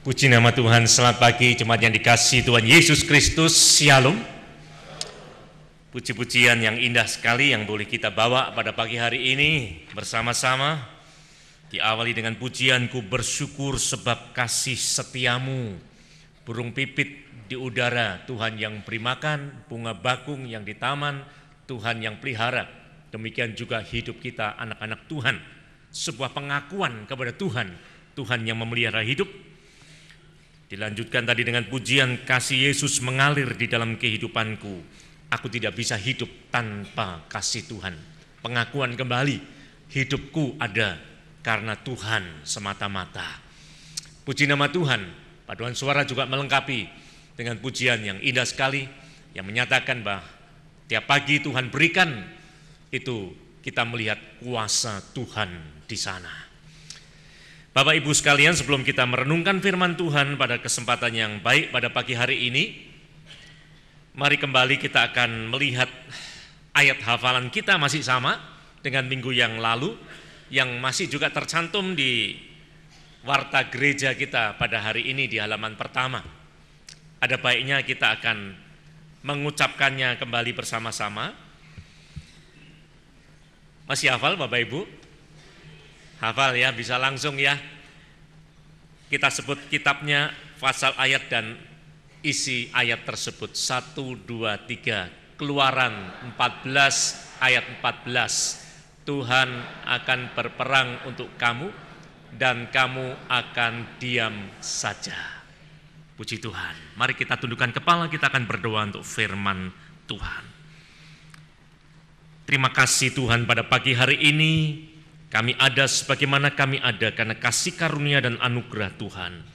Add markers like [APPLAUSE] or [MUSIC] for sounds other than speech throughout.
Puji nama Tuhan, selamat pagi jemaat yang dikasih Tuhan Yesus Kristus, Shalom. Puji-pujian yang indah sekali yang boleh kita bawa pada pagi hari ini bersama-sama. Diawali dengan pujianku bersyukur sebab kasih setiamu. Burung pipit di udara, Tuhan yang beri makan, bunga bakung yang di taman, Tuhan yang pelihara. Demikian juga hidup kita anak-anak Tuhan. Sebuah pengakuan kepada Tuhan, Tuhan yang memelihara hidup, Dilanjutkan tadi dengan pujian kasih Yesus mengalir di dalam kehidupanku. Aku tidak bisa hidup tanpa kasih Tuhan. Pengakuan kembali, hidupku ada karena Tuhan semata-mata. Puji nama Tuhan, paduan suara juga melengkapi dengan pujian yang indah sekali yang menyatakan bahwa tiap pagi Tuhan berikan itu kita melihat kuasa Tuhan di sana. Bapak Ibu sekalian, sebelum kita merenungkan firman Tuhan pada kesempatan yang baik pada pagi hari ini, mari kembali kita akan melihat ayat hafalan kita masih sama dengan minggu yang lalu yang masih juga tercantum di warta gereja kita pada hari ini di halaman pertama. Ada baiknya kita akan mengucapkannya kembali bersama-sama. Masih hafal Bapak Ibu? Hafal ya, bisa langsung ya. Kita sebut kitabnya, pasal ayat dan isi ayat tersebut. Satu, dua, tiga. Keluaran 14 ayat 14. Tuhan akan berperang untuk kamu dan kamu akan diam saja. Puji Tuhan. Mari kita tundukkan kepala, kita akan berdoa untuk firman Tuhan. Terima kasih Tuhan pada pagi hari ini kami ada sebagaimana kami ada karena kasih karunia dan anugerah Tuhan.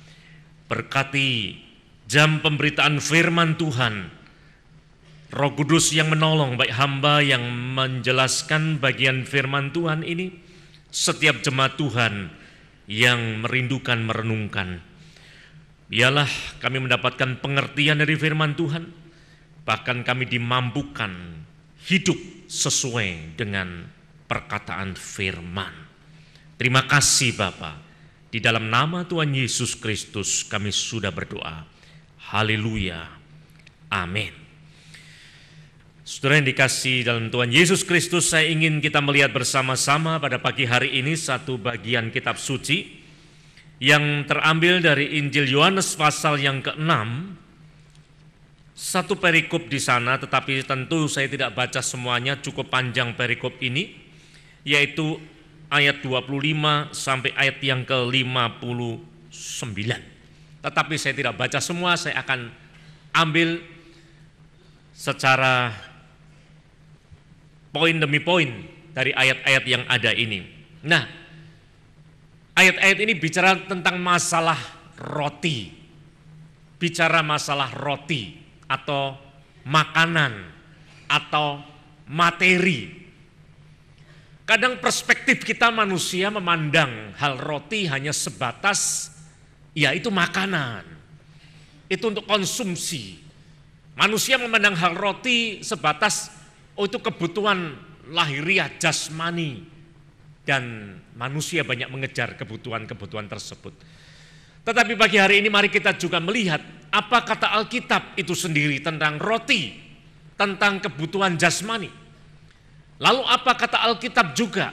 Berkati jam pemberitaan firman Tuhan. Roh Kudus yang menolong baik hamba yang menjelaskan bagian firman Tuhan ini. Setiap jemaat Tuhan yang merindukan merenungkan. Biarlah kami mendapatkan pengertian dari firman Tuhan. Bahkan kami dimampukan hidup sesuai dengan perkataan firman. Terima kasih Bapa. Di dalam nama Tuhan Yesus Kristus kami sudah berdoa. Haleluya. Amin. Saudara yang dikasih dalam Tuhan Yesus Kristus, saya ingin kita melihat bersama-sama pada pagi hari ini satu bagian kitab suci yang terambil dari Injil Yohanes pasal yang ke-6 satu perikop di sana, tetapi tentu saya tidak baca semuanya, cukup panjang perikop ini yaitu ayat 25 sampai ayat yang ke-59. Tetapi saya tidak baca semua, saya akan ambil secara poin demi poin dari ayat-ayat yang ada ini. Nah, ayat-ayat ini bicara tentang masalah roti. Bicara masalah roti atau makanan atau materi Kadang perspektif kita manusia memandang hal roti hanya sebatas ya itu makanan. Itu untuk konsumsi. Manusia memandang hal roti sebatas oh itu kebutuhan lahiriah jasmani dan manusia banyak mengejar kebutuhan-kebutuhan tersebut. Tetapi pagi hari ini mari kita juga melihat apa kata Alkitab itu sendiri tentang roti, tentang kebutuhan jasmani. Lalu apa kata Alkitab juga?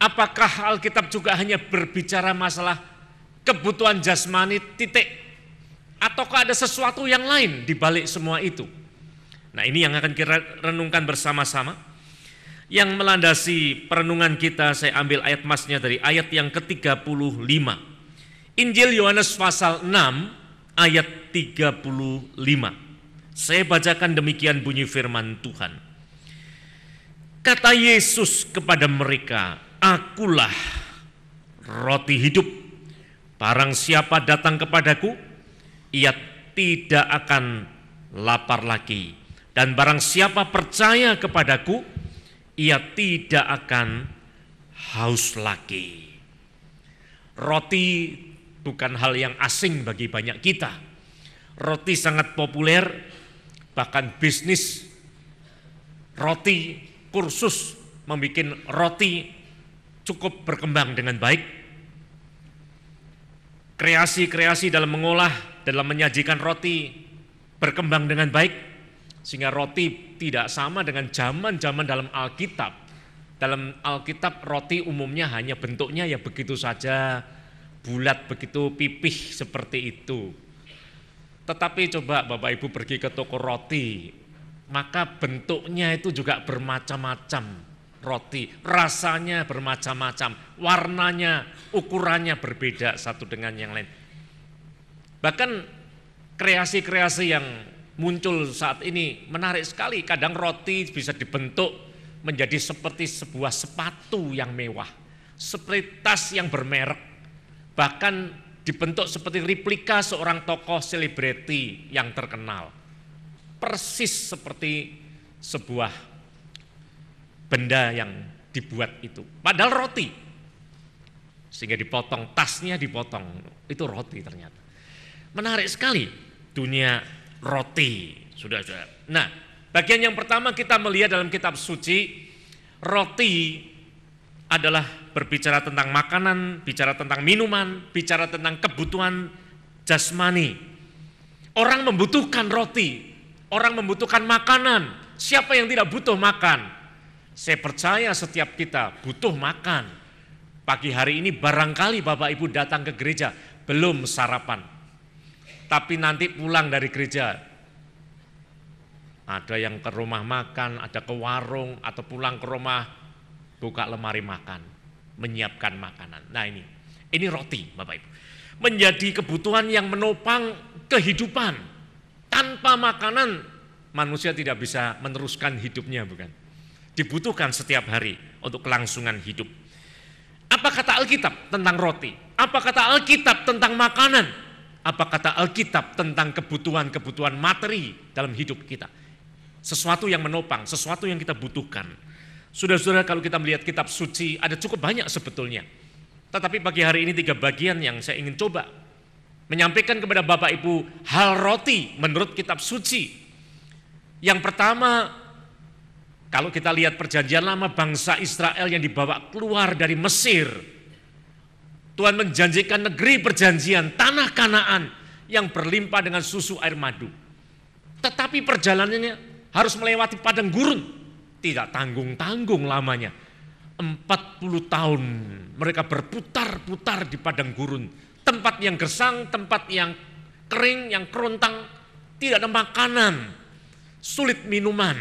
Apakah Alkitab juga hanya berbicara masalah kebutuhan jasmani titik? Ataukah ada sesuatu yang lain di balik semua itu? Nah ini yang akan kita renungkan bersama-sama. Yang melandasi perenungan kita saya ambil ayat masnya dari ayat yang ke-35. Injil Yohanes pasal 6 ayat 35. Saya bacakan demikian bunyi firman Tuhan. Kata Yesus kepada mereka, Akulah roti hidup. Barang siapa datang kepadaku, ia tidak akan lapar lagi. Dan barang siapa percaya kepadaku, ia tidak akan haus lagi. Roti bukan hal yang asing bagi banyak kita. Roti sangat populer, bahkan bisnis roti kursus membuat roti cukup berkembang dengan baik. kreasi-kreasi dalam mengolah, dalam menyajikan roti berkembang dengan baik sehingga roti tidak sama dengan zaman-zaman dalam Alkitab. Dalam Alkitab roti umumnya hanya bentuknya ya begitu saja, bulat begitu pipih seperti itu. Tetapi coba Bapak Ibu pergi ke toko roti, maka bentuknya itu juga bermacam-macam roti, rasanya bermacam-macam, warnanya, ukurannya berbeda satu dengan yang lain. Bahkan kreasi-kreasi yang muncul saat ini menarik sekali. Kadang roti bisa dibentuk menjadi seperti sebuah sepatu yang mewah, seperti tas yang bermerek, bahkan dibentuk seperti replika seorang tokoh selebriti yang terkenal. Persis seperti sebuah benda yang dibuat itu. Padahal roti. Sehingga dipotong, tasnya dipotong. Itu roti ternyata. Menarik sekali dunia roti. Sudah, sudah. Nah, bagian yang pertama kita melihat dalam kitab suci, roti adalah berbicara tentang makanan, bicara tentang minuman, bicara tentang kebutuhan jasmani. Orang membutuhkan roti, orang membutuhkan makanan. Siapa yang tidak butuh makan? Saya percaya setiap kita butuh makan. Pagi hari ini barangkali Bapak Ibu datang ke gereja belum sarapan. Tapi nanti pulang dari gereja ada yang ke rumah makan, ada ke warung atau pulang ke rumah buka lemari makan, menyiapkan makanan. Nah ini, ini roti Bapak Ibu. Menjadi kebutuhan yang menopang kehidupan. Tanpa makanan manusia tidak bisa meneruskan hidupnya bukan. Dibutuhkan setiap hari untuk kelangsungan hidup. Apa kata Alkitab tentang roti? Apa kata Alkitab tentang makanan? Apa kata Alkitab tentang kebutuhan-kebutuhan materi dalam hidup kita? Sesuatu yang menopang, sesuatu yang kita butuhkan. Saudara-saudara kalau kita melihat kitab suci ada cukup banyak sebetulnya. Tetapi pagi hari ini tiga bagian yang saya ingin coba menyampaikan kepada Bapak Ibu hal roti menurut kitab suci. Yang pertama, kalau kita lihat perjanjian lama bangsa Israel yang dibawa keluar dari Mesir. Tuhan menjanjikan negeri perjanjian, tanah kanaan yang berlimpah dengan susu air madu. Tetapi perjalanannya harus melewati padang gurun tidak tanggung-tanggung lamanya. 40 tahun mereka berputar-putar di padang gurun. Tempat yang gersang, tempat yang kering, yang kerontang, tidak ada makanan, sulit minuman.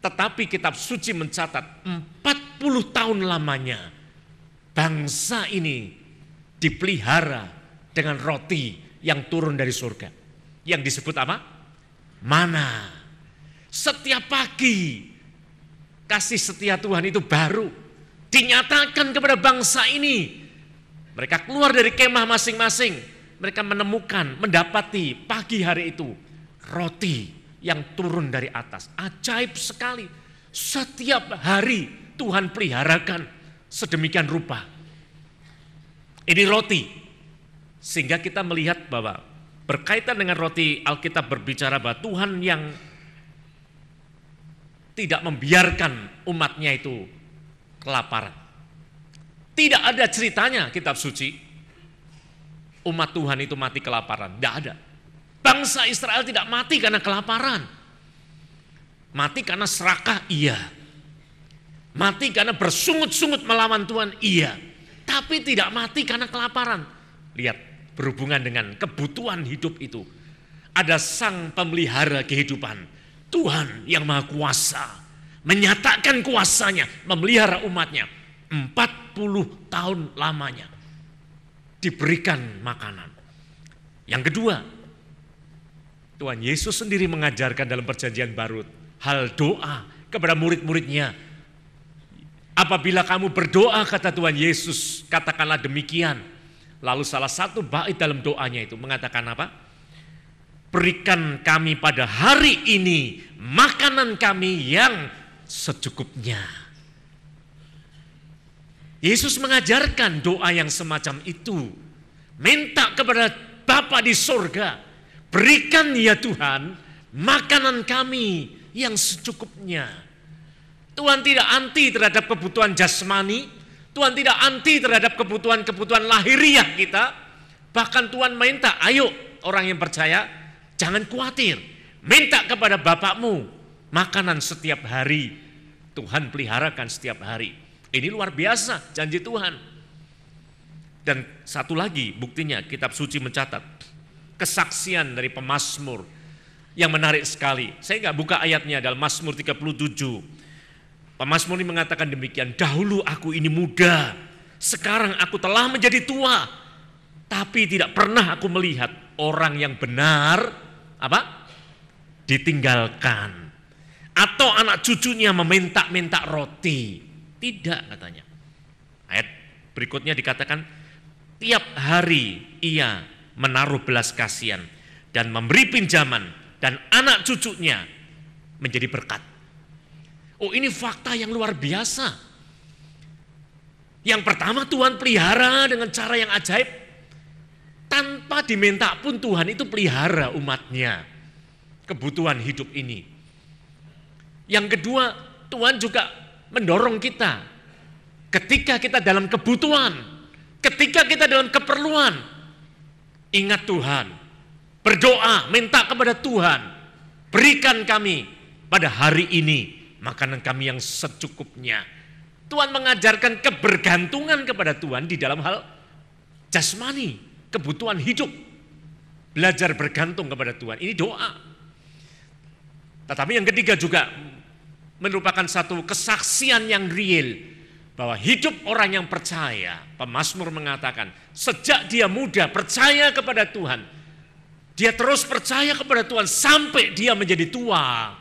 Tetapi kitab suci mencatat 40 tahun lamanya bangsa ini dipelihara dengan roti yang turun dari surga. Yang disebut apa? Mana. Setiap pagi Kasih setia Tuhan itu baru dinyatakan kepada bangsa ini. Mereka keluar dari kemah masing-masing. Mereka menemukan, mendapati pagi hari itu roti yang turun dari atas. Ajaib sekali. Setiap hari Tuhan peliharakan sedemikian rupa. Ini roti. Sehingga kita melihat bahwa berkaitan dengan roti Alkitab berbicara bahwa Tuhan yang tidak membiarkan umatnya itu kelaparan. Tidak ada ceritanya kitab suci umat Tuhan itu mati kelaparan. Tidak ada. Bangsa Israel tidak mati karena kelaparan. Mati karena serakah, iya. Mati karena bersungut-sungut melawan Tuhan, iya. Tapi tidak mati karena kelaparan. Lihat, berhubungan dengan kebutuhan hidup itu. Ada sang pemelihara kehidupan Tuhan yang maha kuasa menyatakan kuasanya memelihara umatnya 40 tahun lamanya diberikan makanan. Yang kedua, Tuhan Yesus sendiri mengajarkan dalam perjanjian baru hal doa kepada murid-muridnya. Apabila kamu berdoa kata Tuhan Yesus, katakanlah demikian. Lalu salah satu bait dalam doanya itu mengatakan apa? berikan kami pada hari ini makanan kami yang secukupnya. Yesus mengajarkan doa yang semacam itu. Minta kepada Bapa di sorga, berikan ya Tuhan makanan kami yang secukupnya. Tuhan tidak anti terhadap kebutuhan jasmani, Tuhan tidak anti terhadap kebutuhan-kebutuhan lahiriah kita, Bahkan Tuhan minta, ayo orang yang percaya jangan khawatir. Minta kepada Bapakmu makanan setiap hari. Tuhan peliharakan setiap hari. Ini luar biasa janji Tuhan. Dan satu lagi buktinya kitab suci mencatat kesaksian dari pemazmur yang menarik sekali. Saya nggak buka ayatnya dalam Mazmur 37. Pemazmur ini mengatakan demikian, dahulu aku ini muda, sekarang aku telah menjadi tua, tapi tidak pernah aku melihat orang yang benar apa? ditinggalkan atau anak cucunya meminta-minta roti. Tidak katanya. Ayat berikutnya dikatakan tiap hari ia menaruh belas kasihan dan memberi pinjaman dan anak cucunya menjadi berkat. Oh ini fakta yang luar biasa. Yang pertama Tuhan pelihara dengan cara yang ajaib. Tanpa diminta pun Tuhan itu pelihara umatnya. Kebutuhan hidup ini. Yang kedua Tuhan juga mendorong kita. Ketika kita dalam kebutuhan. Ketika kita dalam keperluan. Ingat Tuhan Berdoa, minta kepada Tuhan, berikan kami pada hari ini makanan kami yang secukupnya. Tuhan mengajarkan kebergantungan kepada Tuhan di dalam hal jasmani, kebutuhan hidup. Belajar bergantung kepada Tuhan, ini doa. Tetapi yang ketiga juga merupakan satu kesaksian yang real bahwa hidup orang yang percaya, pemazmur mengatakan, sejak dia muda percaya kepada Tuhan, dia terus percaya kepada Tuhan sampai dia menjadi tua.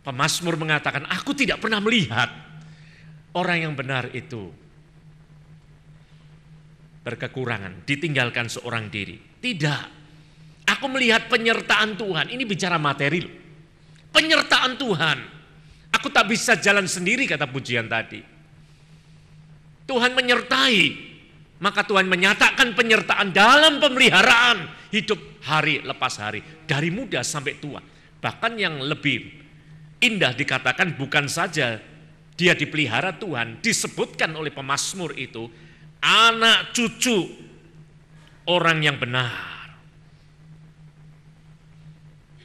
Pemasmur mengatakan, aku tidak pernah melihat orang yang benar itu berkekurangan, ditinggalkan seorang diri. Tidak. Aku melihat penyertaan Tuhan. Ini bicara materi. Penyertaan Tuhan. Aku tak bisa jalan sendiri kata pujian tadi. Tuhan menyertai maka Tuhan menyatakan penyertaan dalam pemeliharaan hidup hari lepas hari. Dari muda sampai tua. Bahkan yang lebih indah dikatakan bukan saja dia dipelihara Tuhan. Disebutkan oleh pemazmur itu. Anak cucu orang yang benar.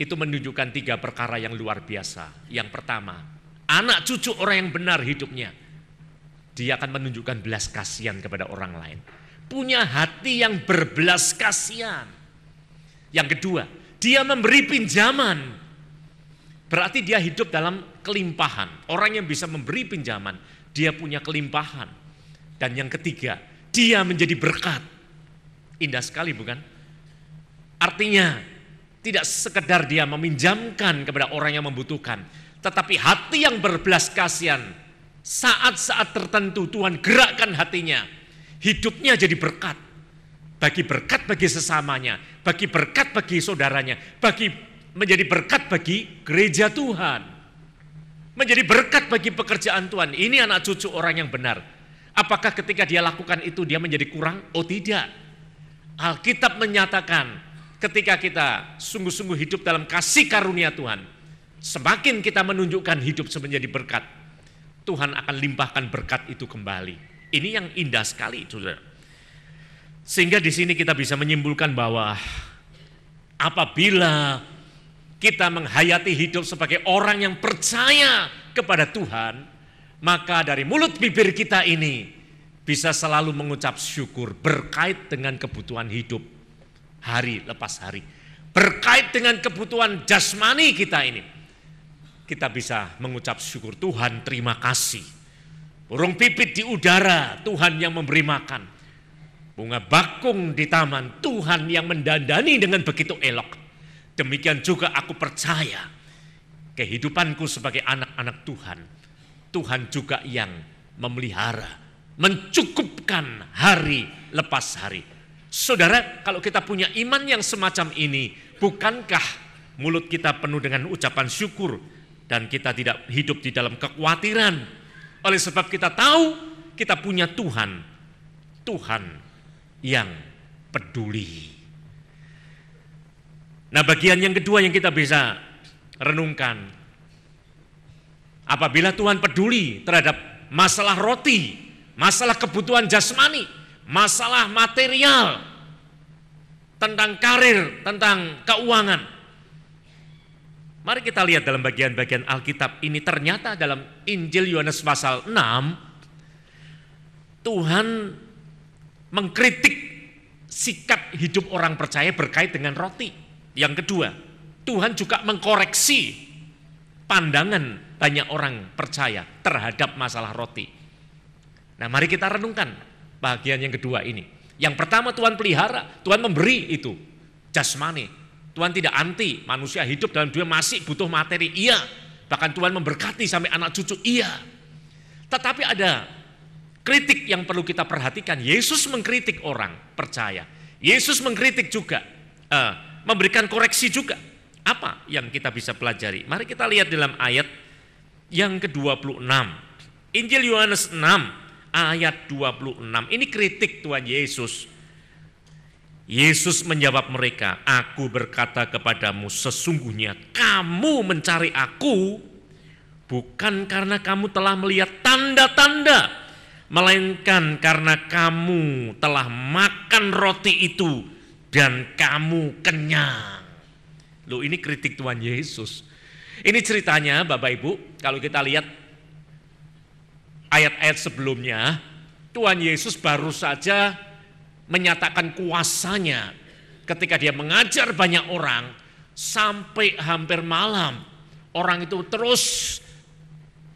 Itu menunjukkan tiga perkara yang luar biasa. Yang pertama, anak cucu orang yang benar hidupnya dia akan menunjukkan belas kasihan kepada orang lain. Punya hati yang berbelas kasihan. Yang kedua, dia memberi pinjaman. Berarti dia hidup dalam kelimpahan. Orang yang bisa memberi pinjaman, dia punya kelimpahan. Dan yang ketiga, dia menjadi berkat. Indah sekali bukan? Artinya, tidak sekedar dia meminjamkan kepada orang yang membutuhkan, tetapi hati yang berbelas kasihan saat-saat tertentu Tuhan gerakkan hatinya. Hidupnya jadi berkat. Bagi berkat bagi sesamanya, bagi berkat bagi saudaranya, bagi menjadi berkat bagi gereja Tuhan. Menjadi berkat bagi pekerjaan Tuhan. Ini anak cucu orang yang benar. Apakah ketika dia lakukan itu dia menjadi kurang? Oh tidak. Alkitab menyatakan ketika kita sungguh-sungguh hidup dalam kasih karunia Tuhan, semakin kita menunjukkan hidup menjadi berkat, Tuhan akan limpahkan berkat itu kembali. Ini yang indah sekali, saudara. Sehingga di sini kita bisa menyimpulkan bahwa apabila kita menghayati hidup sebagai orang yang percaya kepada Tuhan, maka dari mulut bibir kita ini bisa selalu mengucap syukur berkait dengan kebutuhan hidup hari lepas hari. Berkait dengan kebutuhan jasmani kita ini kita bisa mengucap syukur Tuhan terima kasih. Burung pipit di udara Tuhan yang memberi makan. Bunga bakung di taman Tuhan yang mendandani dengan begitu elok. Demikian juga aku percaya kehidupanku sebagai anak-anak Tuhan. Tuhan juga yang memelihara, mencukupkan hari lepas hari. Saudara, kalau kita punya iman yang semacam ini, bukankah mulut kita penuh dengan ucapan syukur dan kita tidak hidup di dalam kekhawatiran. Oleh sebab kita tahu kita punya Tuhan, Tuhan yang peduli. Nah, bagian yang kedua yang kita bisa renungkan, apabila Tuhan peduli terhadap masalah roti, masalah kebutuhan jasmani, masalah material, tentang karir, tentang keuangan. Mari kita lihat dalam bagian-bagian Alkitab ini ternyata dalam Injil Yohanes pasal 6 Tuhan mengkritik sikap hidup orang percaya berkait dengan roti. Yang kedua, Tuhan juga mengkoreksi pandangan banyak orang percaya terhadap masalah roti. Nah, mari kita renungkan bagian yang kedua ini. Yang pertama Tuhan pelihara, Tuhan memberi itu jasmani. Tuhan tidak anti manusia hidup dalam dunia masih butuh materi, iya. Bahkan Tuhan memberkati sampai anak cucu, iya. Tetapi ada kritik yang perlu kita perhatikan. Yesus mengkritik orang percaya. Yesus mengkritik juga, uh, memberikan koreksi juga. Apa yang kita bisa pelajari? Mari kita lihat dalam ayat yang ke-26. Injil Yohanes 6 ayat 26. Ini kritik Tuhan Yesus. Yesus menjawab mereka, "Aku berkata kepadamu, sesungguhnya kamu mencari Aku bukan karena kamu telah melihat tanda-tanda, melainkan karena kamu telah makan roti itu dan kamu kenyang." Loh, ini kritik Tuhan Yesus. Ini ceritanya, Bapak Ibu, kalau kita lihat ayat-ayat sebelumnya, Tuhan Yesus baru saja menyatakan kuasanya ketika dia mengajar banyak orang sampai hampir malam. Orang itu terus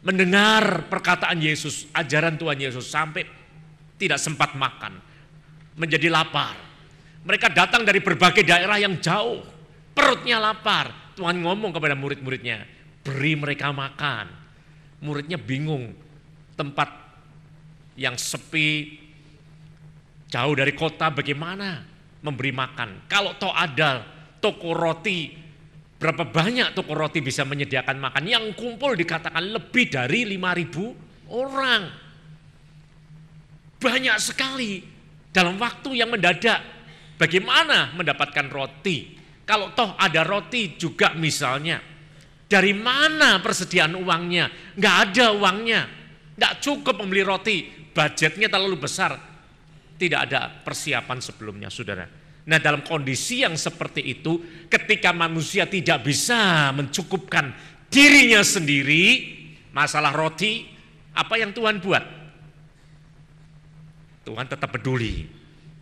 mendengar perkataan Yesus, ajaran Tuhan Yesus sampai tidak sempat makan, menjadi lapar. Mereka datang dari berbagai daerah yang jauh, perutnya lapar. Tuhan ngomong kepada murid-muridnya, beri mereka makan. Muridnya bingung, tempat yang sepi, jauh dari kota bagaimana memberi makan. Kalau toh ada toko roti, berapa banyak toko roti bisa menyediakan makan. Yang kumpul dikatakan lebih dari 5000 orang. Banyak sekali dalam waktu yang mendadak. Bagaimana mendapatkan roti? Kalau toh ada roti juga misalnya, dari mana persediaan uangnya? Nggak ada uangnya. Tidak cukup membeli roti, budgetnya terlalu besar. Tidak ada persiapan sebelumnya, saudara. Nah dalam kondisi yang seperti itu, ketika manusia tidak bisa mencukupkan dirinya sendiri, masalah roti, apa yang Tuhan buat? Tuhan tetap peduli.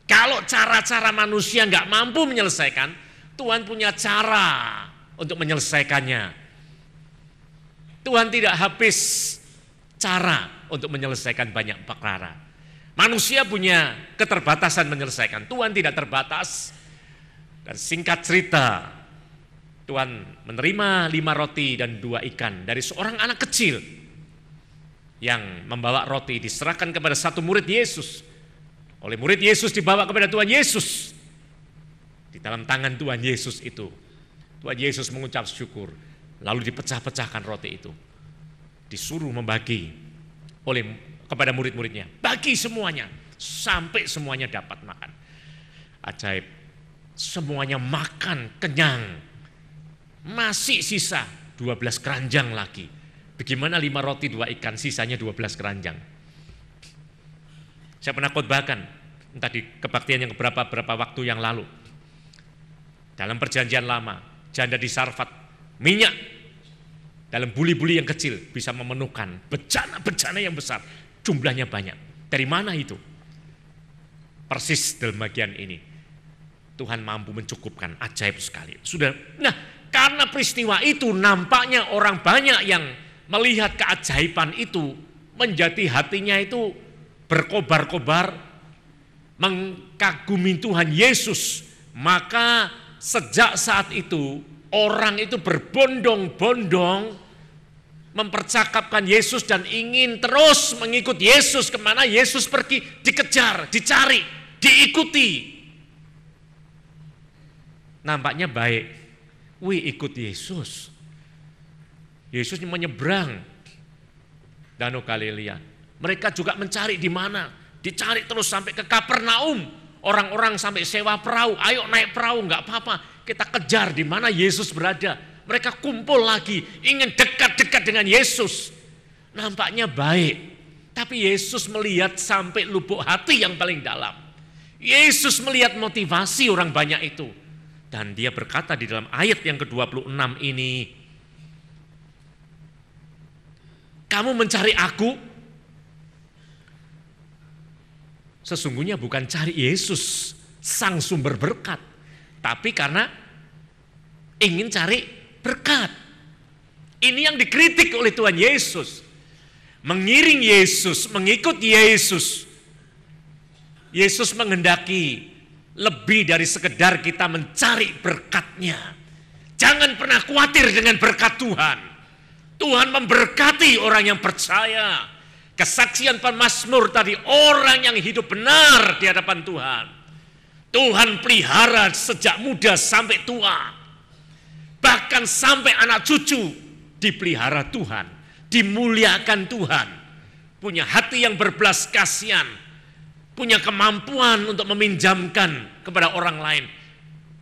Kalau cara-cara manusia nggak mampu menyelesaikan, Tuhan punya cara untuk menyelesaikannya. Tuhan tidak habis cara untuk menyelesaikan banyak perkara. Manusia punya keterbatasan menyelesaikan, Tuhan tidak terbatas. Dan singkat cerita, Tuhan menerima lima roti dan dua ikan dari seorang anak kecil yang membawa roti diserahkan kepada satu murid Yesus. Oleh murid Yesus dibawa kepada Tuhan Yesus. Di dalam tangan Tuhan Yesus itu, Tuhan Yesus mengucap syukur, lalu dipecah-pecahkan roti itu disuruh membagi oleh kepada murid-muridnya. Bagi semuanya sampai semuanya dapat makan. Ajaib. Semuanya makan kenyang. Masih sisa 12 keranjang lagi. Bagaimana lima roti dua ikan sisanya 12 keranjang. Saya pernah khotbahkan entah di kebaktian yang beberapa berapa waktu yang lalu. Dalam perjanjian lama, janda di Sarfat, minyak dalam buli-buli yang kecil bisa memenuhkan bencana-bencana yang besar. Jumlahnya banyak. Dari mana itu? Persis dalam bagian ini. Tuhan mampu mencukupkan, ajaib sekali. Sudah, nah karena peristiwa itu nampaknya orang banyak yang melihat keajaiban itu menjadi hatinya itu berkobar-kobar mengagumi Tuhan Yesus. Maka sejak saat itu orang itu berbondong-bondong mempercakapkan Yesus dan ingin terus mengikut Yesus ke mana Yesus pergi, dikejar, dicari, diikuti. Nampaknya baik, wih ikut Yesus. Yesus menyeberang Danau Galilea. Mereka juga mencari di mana, dicari terus sampai ke Kapernaum. Orang-orang sampai sewa perahu, ayo naik perahu, nggak apa-apa. Kita kejar di mana Yesus berada mereka kumpul lagi, ingin dekat-dekat dengan Yesus. Nampaknya baik. Tapi Yesus melihat sampai lubuk hati yang paling dalam. Yesus melihat motivasi orang banyak itu. Dan dia berkata di dalam ayat yang ke-26 ini, kamu mencari aku, sesungguhnya bukan cari Yesus, sang sumber berkat. Tapi karena ingin cari berkat. Ini yang dikritik oleh Tuhan Yesus mengiring Yesus, mengikut Yesus. Yesus menghendaki lebih dari sekedar kita mencari berkatnya. Jangan pernah khawatir dengan berkat Tuhan. Tuhan memberkati orang yang percaya. Kesaksian Mazmur tadi, orang yang hidup benar di hadapan Tuhan. Tuhan pelihara sejak muda sampai tua. Bahkan sampai anak cucu dipelihara Tuhan dimuliakan Tuhan, punya hati yang berbelas kasihan, punya kemampuan untuk meminjamkan kepada orang lain,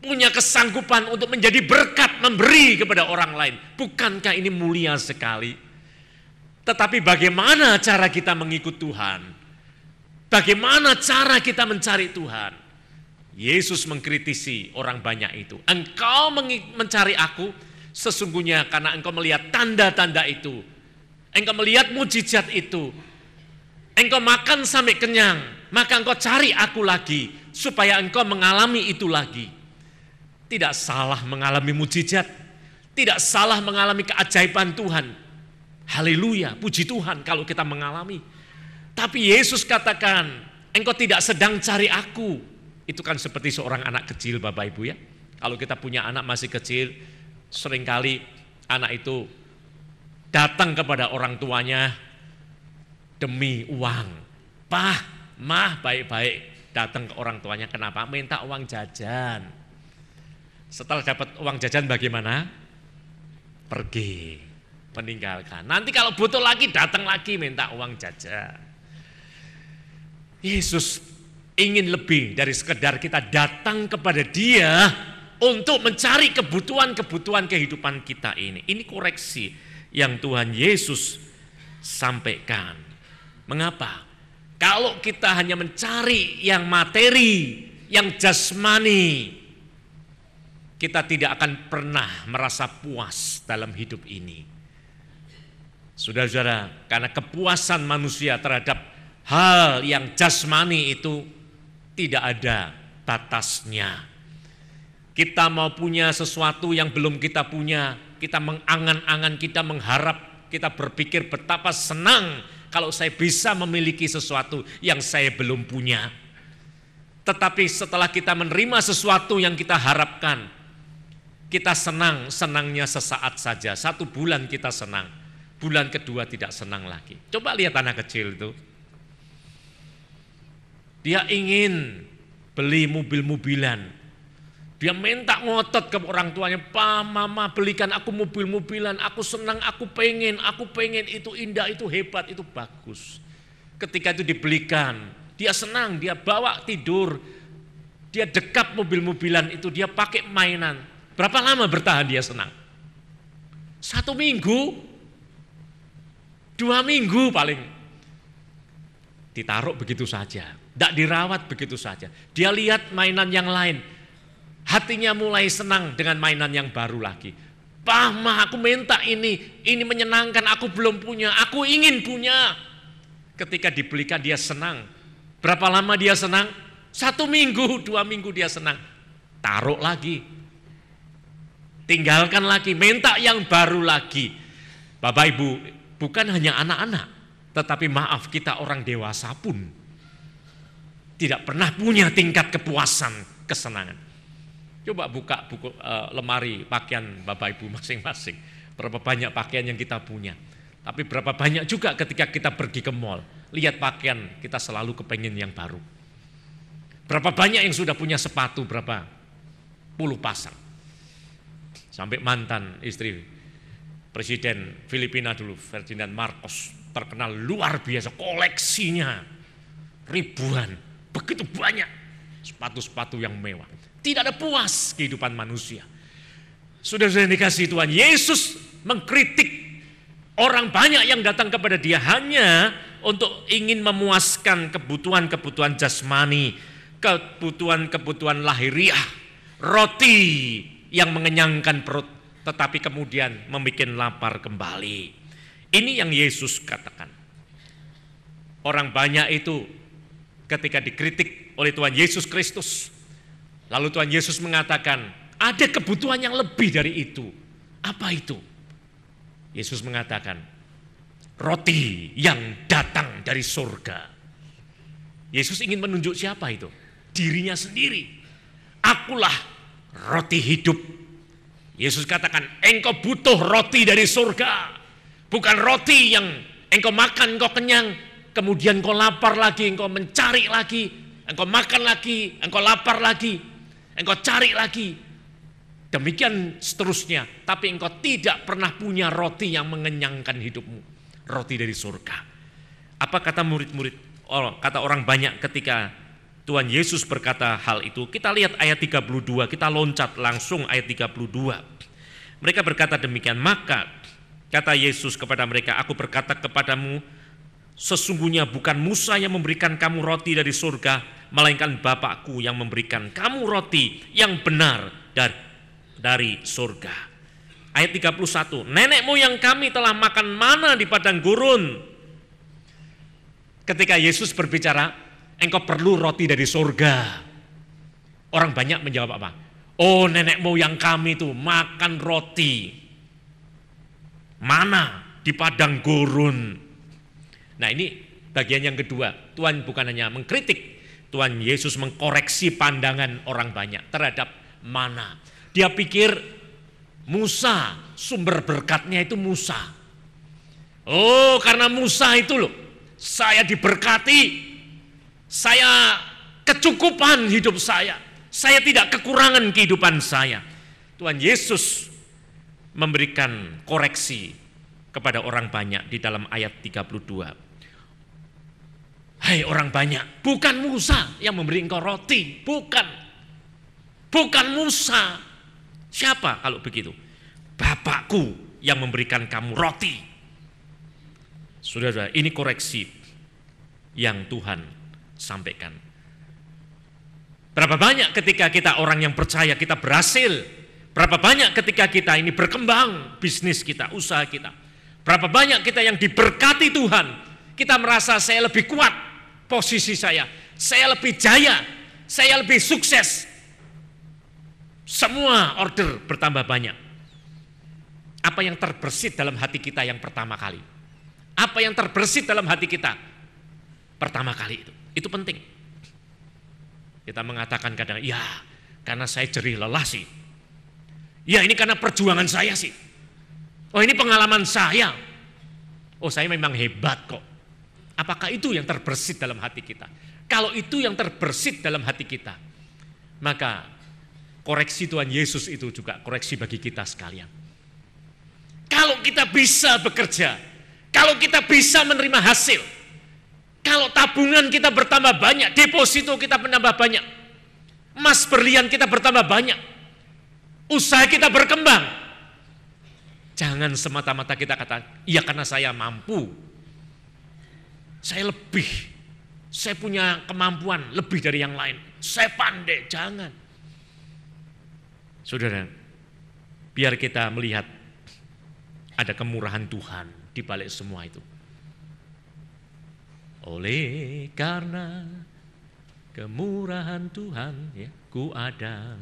punya kesanggupan untuk menjadi berkat memberi kepada orang lain. Bukankah ini mulia sekali? Tetapi bagaimana cara kita mengikut Tuhan? Bagaimana cara kita mencari Tuhan? Yesus mengkritisi orang banyak itu. Engkau mencari aku sesungguhnya karena engkau melihat tanda-tanda itu engkau melihat mujizat itu, engkau makan sampai kenyang, maka engkau cari aku lagi, supaya engkau mengalami itu lagi. Tidak salah mengalami mujizat, tidak salah mengalami keajaiban Tuhan. Haleluya, puji Tuhan kalau kita mengalami. Tapi Yesus katakan, engkau tidak sedang cari aku. Itu kan seperti seorang anak kecil Bapak Ibu ya. Kalau kita punya anak masih kecil, sering kali anak itu datang kepada orang tuanya demi uang. Pah, mah baik-baik datang ke orang tuanya. Kenapa? Minta uang jajan. Setelah dapat uang jajan bagaimana? Pergi, meninggalkan. Nanti kalau butuh lagi datang lagi minta uang jajan. Yesus ingin lebih dari sekedar kita datang kepada dia untuk mencari kebutuhan-kebutuhan kehidupan kita ini. Ini koreksi yang Tuhan Yesus sampaikan. Mengapa? Kalau kita hanya mencari yang materi, yang jasmani, kita tidak akan pernah merasa puas dalam hidup ini. Saudara-saudara, karena kepuasan manusia terhadap hal yang jasmani itu tidak ada batasnya. Kita mau punya sesuatu yang belum kita punya, kita mengangan-angan, kita mengharap, kita berpikir betapa senang kalau saya bisa memiliki sesuatu yang saya belum punya. Tetapi setelah kita menerima sesuatu yang kita harapkan, kita senang, senangnya sesaat saja. Satu bulan kita senang, bulan kedua tidak senang lagi. Coba lihat anak kecil itu. Dia ingin beli mobil-mobilan, dia minta ngotot ke orang tuanya, Pa, mama belikan aku mobil-mobilan, aku senang, aku pengen, aku pengen, itu indah, itu hebat, itu bagus. Ketika itu dibelikan, dia senang, dia bawa tidur, dia dekap mobil-mobilan itu, dia pakai mainan. Berapa lama bertahan dia senang? Satu minggu, dua minggu paling. Ditaruh begitu saja, tidak dirawat begitu saja. Dia lihat mainan yang lain, Hatinya mulai senang dengan mainan yang baru lagi. Pah, mah aku minta ini, ini menyenangkan, aku belum punya, aku ingin punya. Ketika dibelikan dia senang. Berapa lama dia senang? Satu minggu, dua minggu dia senang. Taruh lagi. Tinggalkan lagi, minta yang baru lagi. Bapak Ibu, bukan hanya anak-anak, tetapi maaf kita orang dewasa pun tidak pernah punya tingkat kepuasan, kesenangan. Coba buka buku uh, lemari pakaian Bapak Ibu [LAUGHS] masing-masing. Berapa banyak pakaian yang kita punya. Tapi berapa banyak juga ketika kita pergi ke mall. Lihat pakaian, kita selalu kepengen yang baru. Berapa banyak yang sudah punya sepatu, berapa puluh pasang. Sampai mantan istri Presiden Filipina dulu, Ferdinand Marcos. Terkenal luar biasa, koleksinya ribuan. Begitu banyak sepatu-sepatu yang mewah. Tidak ada puas kehidupan manusia. Sudah sudah dikasih Tuhan Yesus mengkritik orang banyak yang datang kepada dia hanya untuk ingin memuaskan kebutuhan-kebutuhan jasmani, kebutuhan-kebutuhan lahiriah, roti yang mengenyangkan perut, tetapi kemudian membuat lapar kembali. Ini yang Yesus katakan. Orang banyak itu ketika dikritik oleh Tuhan Yesus Kristus, lalu Tuhan Yesus mengatakan, ada kebutuhan yang lebih dari itu. Apa itu? Yesus mengatakan, roti yang datang dari surga. Yesus ingin menunjuk siapa itu? dirinya sendiri. Akulah roti hidup. Yesus katakan, engkau butuh roti dari surga. Bukan roti yang engkau makan, engkau kenyang, kemudian engkau lapar lagi, engkau mencari lagi, engkau makan lagi, engkau lapar lagi, engkau cari lagi. Demikian seterusnya, tapi engkau tidak pernah punya roti yang mengenyangkan hidupmu. Roti dari surga. Apa kata murid-murid? Oh, kata orang banyak ketika Tuhan Yesus berkata hal itu. Kita lihat ayat 32, kita loncat langsung ayat 32. Mereka berkata demikian, maka kata Yesus kepada mereka, aku berkata kepadamu, sesungguhnya bukan Musa yang memberikan kamu roti dari surga, melainkan Bapakku yang memberikan kamu roti yang benar dari, dari surga. Ayat 31, nenek moyang kami telah makan mana di padang gurun. Ketika Yesus berbicara, engkau perlu roti dari surga. Orang banyak menjawab apa? Oh nenek moyang kami itu makan roti. Mana? Di padang gurun. Nah ini bagian yang kedua. Tuhan bukan hanya mengkritik. Tuhan Yesus mengkoreksi pandangan orang banyak terhadap mana. Dia pikir Musa, sumber berkatnya itu Musa. Oh karena Musa itu loh, saya diberkati saya kecukupan hidup saya. Saya tidak kekurangan kehidupan saya. Tuhan Yesus memberikan koreksi kepada orang banyak di dalam ayat 32. Hai orang banyak, bukan Musa yang memberi engkau roti, bukan. Bukan Musa. Siapa kalau begitu? Bapakku yang memberikan kamu roti. Saudara, ini koreksi yang Tuhan sampaikan. Berapa banyak ketika kita orang yang percaya kita berhasil, berapa banyak ketika kita ini berkembang bisnis kita, usaha kita. Berapa banyak kita yang diberkati Tuhan, kita merasa saya lebih kuat posisi saya, saya lebih jaya, saya lebih sukses. Semua order bertambah banyak. Apa yang terbersit dalam hati kita yang pertama kali? Apa yang terbersit dalam hati kita pertama kali itu? Itu penting. Kita mengatakan kadang, ya karena saya jerih lelah sih. Ya ini karena perjuangan saya sih. Oh ini pengalaman saya. Oh saya memang hebat kok. Apakah itu yang terbersit dalam hati kita? Kalau itu yang terbersit dalam hati kita, maka koreksi Tuhan Yesus itu juga koreksi bagi kita sekalian. Kalau kita bisa bekerja, kalau kita bisa menerima hasil, kalau tabungan kita bertambah banyak, deposito kita menambah banyak, emas berlian kita bertambah banyak, usaha kita berkembang. Jangan semata-mata kita kata, iya karena saya mampu, saya lebih, saya punya kemampuan lebih dari yang lain, saya pandai, jangan. Saudara, biar kita melihat ada kemurahan Tuhan di balik semua itu. Oleh karena kemurahan Tuhan ya, ku ada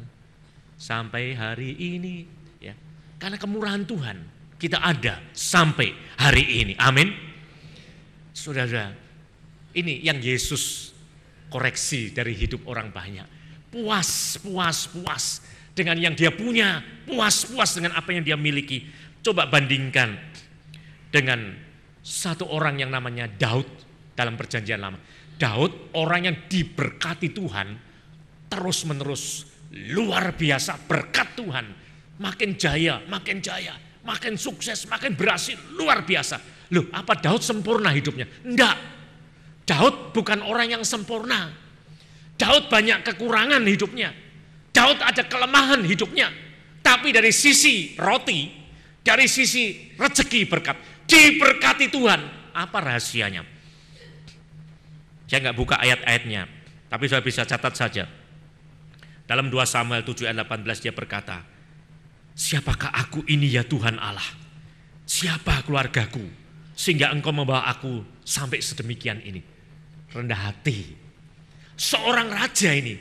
sampai hari ini ya. Karena kemurahan Tuhan kita ada sampai hari ini. Amin. Saudara, ini yang Yesus koreksi dari hidup orang banyak. Puas, puas, puas dengan yang dia punya, puas, puas dengan apa yang dia miliki. Coba bandingkan dengan satu orang yang namanya Daud dalam perjanjian lama. Daud orang yang diberkati Tuhan terus menerus luar biasa berkat Tuhan. Makin jaya, makin jaya, makin sukses, makin berhasil, luar biasa. Loh apa Daud sempurna hidupnya? Enggak. Daud bukan orang yang sempurna. Daud banyak kekurangan hidupnya. Daud ada kelemahan hidupnya. Tapi dari sisi roti, dari sisi rezeki berkat, diberkati Tuhan. Apa rahasianya? Saya nggak buka ayat-ayatnya, tapi saya bisa catat saja. Dalam 2 Samuel 7 ayat 18 dia berkata, Siapakah aku ini ya Tuhan Allah? Siapa keluargaku? Sehingga engkau membawa aku sampai sedemikian ini. Rendah hati. Seorang raja ini.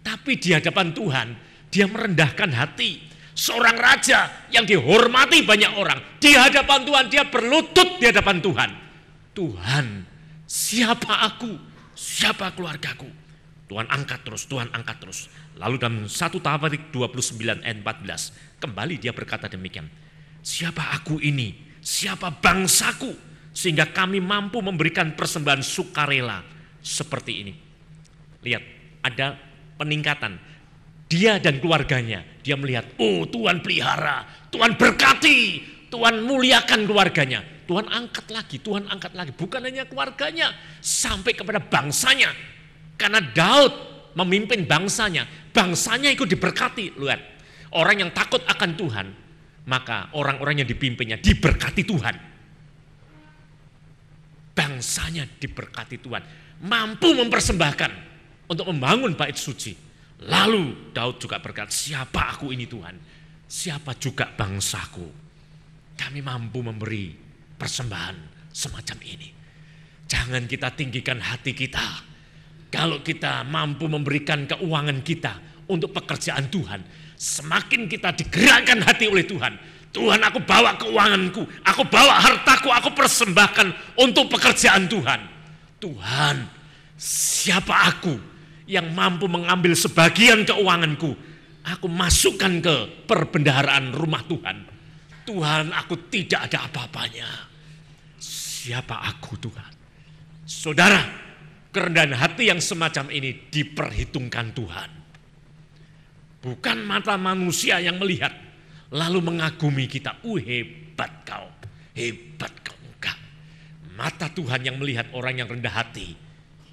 Tapi di hadapan Tuhan, dia merendahkan hati. Seorang raja yang dihormati banyak orang. Di hadapan Tuhan, dia berlutut di hadapan Tuhan. Tuhan, siapa aku? Siapa keluargaku? Tuhan angkat terus, Tuhan angkat terus. Lalu dalam satu Tawarik 29 ayat 14, kembali dia berkata demikian. Siapa aku ini? Siapa bangsaku? Sehingga kami mampu memberikan persembahan sukarela seperti ini. Lihat, ada peningkatan. Dia dan keluarganya, dia melihat, oh Tuhan pelihara, Tuhan berkati, Tuhan muliakan keluarganya. Tuhan angkat lagi, Tuhan angkat lagi. Bukan hanya keluarganya, sampai kepada bangsanya. Karena Daud memimpin bangsanya, bangsanya ikut diberkati. Lihat, orang yang takut akan Tuhan, maka orang-orang yang dipimpinnya diberkati Tuhan. Bangsanya diberkati Tuhan, mampu mempersembahkan untuk membangun bait suci. Lalu Daud juga berkata, siapa aku ini Tuhan? Siapa juga bangsaku? Kami mampu memberi persembahan semacam ini. Jangan kita tinggikan hati kita kalau kita mampu memberikan keuangan kita untuk pekerjaan Tuhan, semakin kita digerakkan hati oleh Tuhan. Tuhan aku bawa keuanganku, aku bawa hartaku, aku persembahkan untuk pekerjaan Tuhan. Tuhan, siapa aku yang mampu mengambil sebagian keuanganku, aku masukkan ke perbendaharaan rumah Tuhan. Tuhan, aku tidak ada apa-apanya. Siapa aku Tuhan? Saudara, Kerendahan hati yang semacam ini diperhitungkan Tuhan. Bukan mata manusia yang melihat, lalu mengagumi kita. Uh hebat kau, hebat kau. Enggak. Mata Tuhan yang melihat orang yang rendah hati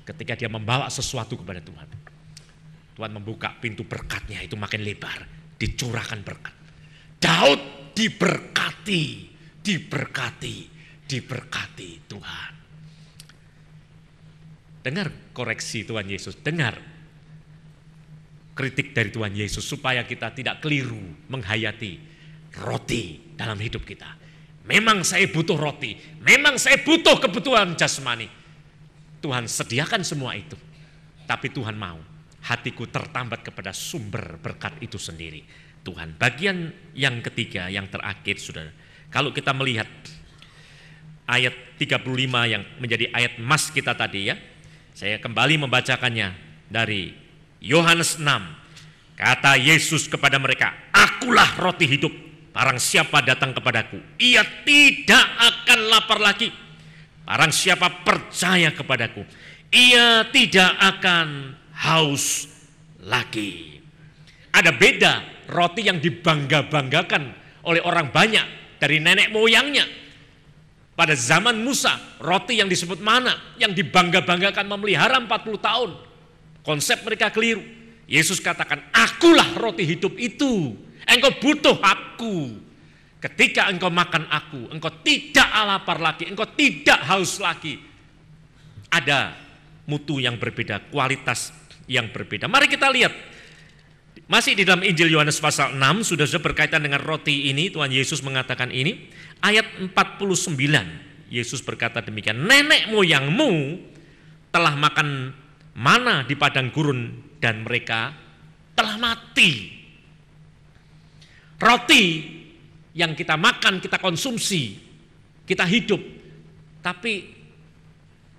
ketika dia membawa sesuatu kepada Tuhan. Tuhan membuka pintu berkatnya itu makin lebar, dicurahkan berkat. Daud diberkati, diberkati, diberkati Tuhan. Dengar koreksi Tuhan Yesus, dengar kritik dari Tuhan Yesus supaya kita tidak keliru menghayati roti dalam hidup kita. Memang saya butuh roti, memang saya butuh kebutuhan jasmani. Tuhan sediakan semua itu. Tapi Tuhan mau hatiku tertambat kepada sumber berkat itu sendiri. Tuhan, bagian yang ketiga, yang terakhir sudah. Kalau kita melihat ayat 35 yang menjadi ayat emas kita tadi ya, saya kembali membacakannya dari Yohanes 6. Kata Yesus kepada mereka, Akulah roti hidup. Barang siapa datang kepadaku, ia tidak akan lapar lagi. Barang siapa percaya kepadaku, ia tidak akan haus lagi. Ada beda roti yang dibangga-banggakan oleh orang banyak dari nenek moyangnya pada zaman Musa, roti yang disebut mana, yang dibangga-banggakan memelihara 40 tahun. Konsep mereka keliru. Yesus katakan, akulah roti hidup itu. Engkau butuh aku. Ketika engkau makan aku, engkau tidak lapar lagi, engkau tidak haus lagi. Ada mutu yang berbeda, kualitas yang berbeda. Mari kita lihat. Masih di dalam Injil Yohanes pasal 6, sudah sudah berkaitan dengan roti ini, Tuhan Yesus mengatakan ini ayat 49 Yesus berkata demikian, nenek moyangmu telah makan mana di padang gurun dan mereka telah mati. Roti yang kita makan, kita konsumsi, kita hidup, tapi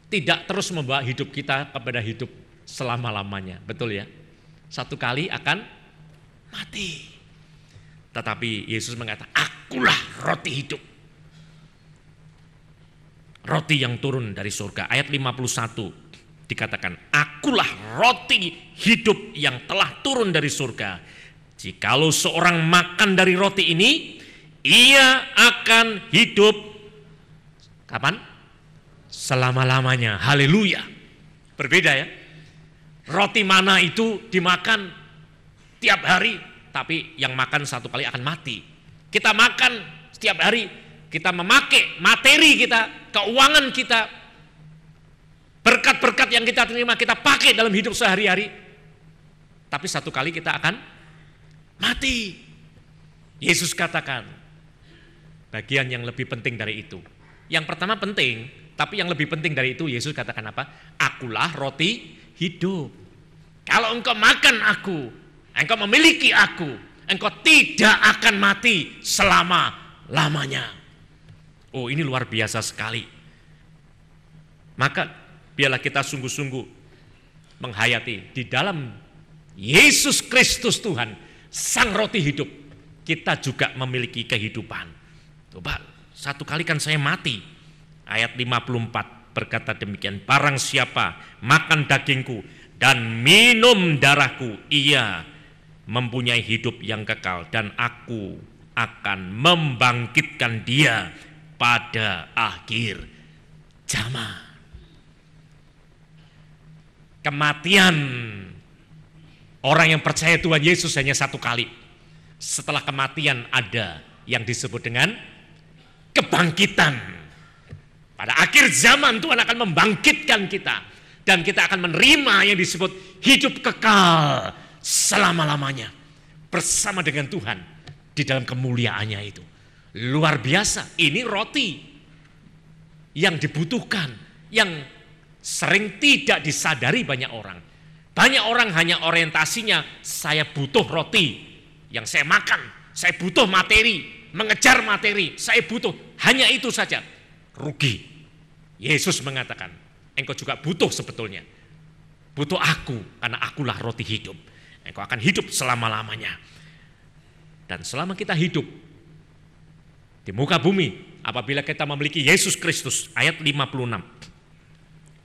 tidak terus membawa hidup kita kepada hidup selama-lamanya. Betul ya? Satu kali akan mati. Tetapi Yesus mengatakan, akulah roti hidup roti yang turun dari surga. Ayat 51 dikatakan, akulah roti hidup yang telah turun dari surga. Jikalau seorang makan dari roti ini, ia akan hidup kapan? Selama-lamanya. Haleluya. Berbeda ya. Roti mana itu dimakan tiap hari, tapi yang makan satu kali akan mati. Kita makan setiap hari, kita memakai materi kita, keuangan kita, Berkat-berkat yang kita terima kita pakai dalam hidup sehari-hari. Tapi satu kali kita akan mati. Yesus katakan, bagian yang lebih penting dari itu. Yang pertama penting, tapi yang lebih penting dari itu Yesus katakan apa? Akulah roti hidup. Kalau engkau makan aku, engkau memiliki aku, engkau tidak akan mati selama-lamanya. Oh ini luar biasa sekali. Maka biarlah kita sungguh-sungguh menghayati di dalam Yesus Kristus Tuhan, Sang Roti Hidup, kita juga memiliki kehidupan. Coba, satu kali kan saya mati. Ayat 54 berkata demikian, barang siapa makan dagingku dan minum darahku, ia mempunyai hidup yang kekal dan aku akan membangkitkan dia pada akhir zaman. Kematian orang yang percaya Tuhan Yesus hanya satu kali. Setelah kematian ada yang disebut dengan kebangkitan. Pada akhir zaman Tuhan akan membangkitkan kita dan kita akan menerima yang disebut hidup kekal selama-lamanya bersama dengan Tuhan di dalam kemuliaannya itu. Luar biasa, ini roti yang dibutuhkan, yang sering tidak disadari banyak orang. Banyak orang hanya orientasinya saya butuh roti yang saya makan, saya butuh materi, mengejar materi, saya butuh hanya itu saja. Rugi. Yesus mengatakan, engkau juga butuh sebetulnya. Butuh aku karena akulah roti hidup. Engkau akan hidup selama-lamanya. Dan selama kita hidup di muka bumi, apabila kita memiliki Yesus Kristus, ayat 56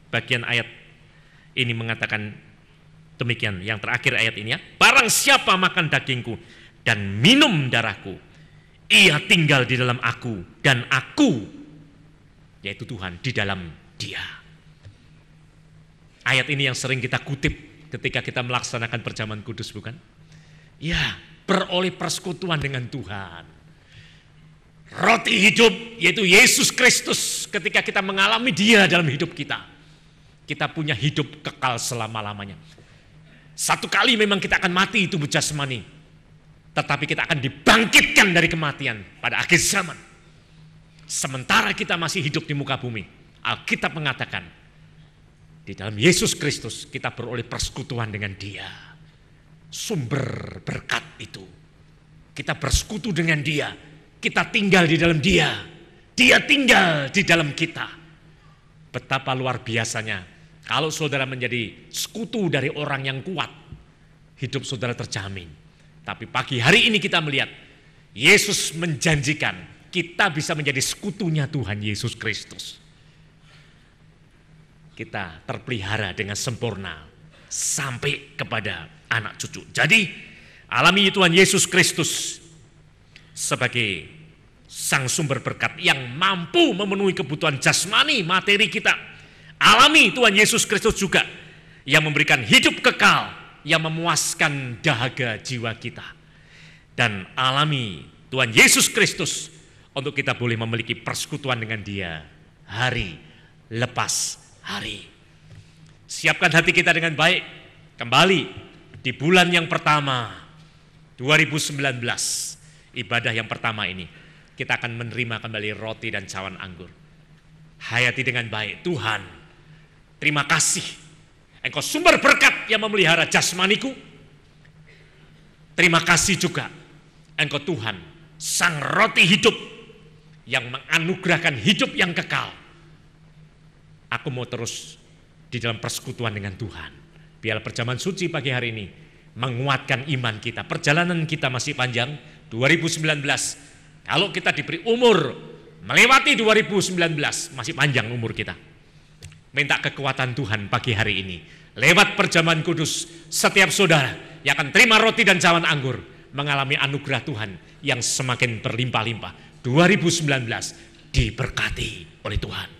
bagian ayat ini mengatakan demikian. Yang terakhir ayat ini ya. Barang siapa makan dagingku dan minum darahku, ia tinggal di dalam aku dan aku, yaitu Tuhan, di dalam dia. Ayat ini yang sering kita kutip ketika kita melaksanakan perjamuan kudus bukan? Ya, beroleh persekutuan dengan Tuhan. Roti hidup yaitu Yesus Kristus ketika kita mengalami dia dalam hidup kita kita punya hidup kekal selama-lamanya. Satu kali memang kita akan mati itu jasmani. Tetapi kita akan dibangkitkan dari kematian pada akhir zaman. Sementara kita masih hidup di muka bumi. Alkitab mengatakan, di dalam Yesus Kristus kita beroleh persekutuan dengan dia. Sumber berkat itu. Kita bersekutu dengan dia. Kita tinggal di dalam dia. Dia tinggal di dalam kita. Betapa luar biasanya kalau saudara menjadi sekutu dari orang yang kuat, hidup saudara terjamin. Tapi pagi hari ini kita melihat Yesus menjanjikan kita bisa menjadi sekutunya Tuhan Yesus Kristus. Kita terpelihara dengan sempurna sampai kepada anak cucu. Jadi alami Tuhan Yesus Kristus sebagai sang sumber berkat yang mampu memenuhi kebutuhan jasmani materi kita Alami Tuhan Yesus Kristus juga yang memberikan hidup kekal, yang memuaskan dahaga jiwa kita. Dan alami Tuhan Yesus Kristus untuk kita boleh memiliki persekutuan dengan dia hari lepas hari. Siapkan hati kita dengan baik kembali di bulan yang pertama 2019 ibadah yang pertama ini kita akan menerima kembali roti dan cawan anggur. Hayati dengan baik Tuhan Terima kasih. Engkau sumber berkat yang memelihara jasmaniku. Terima kasih juga. Engkau Tuhan, sang roti hidup yang menganugerahkan hidup yang kekal. Aku mau terus di dalam persekutuan dengan Tuhan. Biar perjamuan suci pagi hari ini menguatkan iman kita. Perjalanan kita masih panjang, 2019. Kalau kita diberi umur melewati 2019, masih panjang umur kita. Minta kekuatan Tuhan pagi hari ini. Lewat perjamuan kudus, setiap saudara yang akan terima roti dan cawan anggur mengalami anugerah Tuhan yang semakin berlimpah-limpah. 2019 diberkati oleh Tuhan.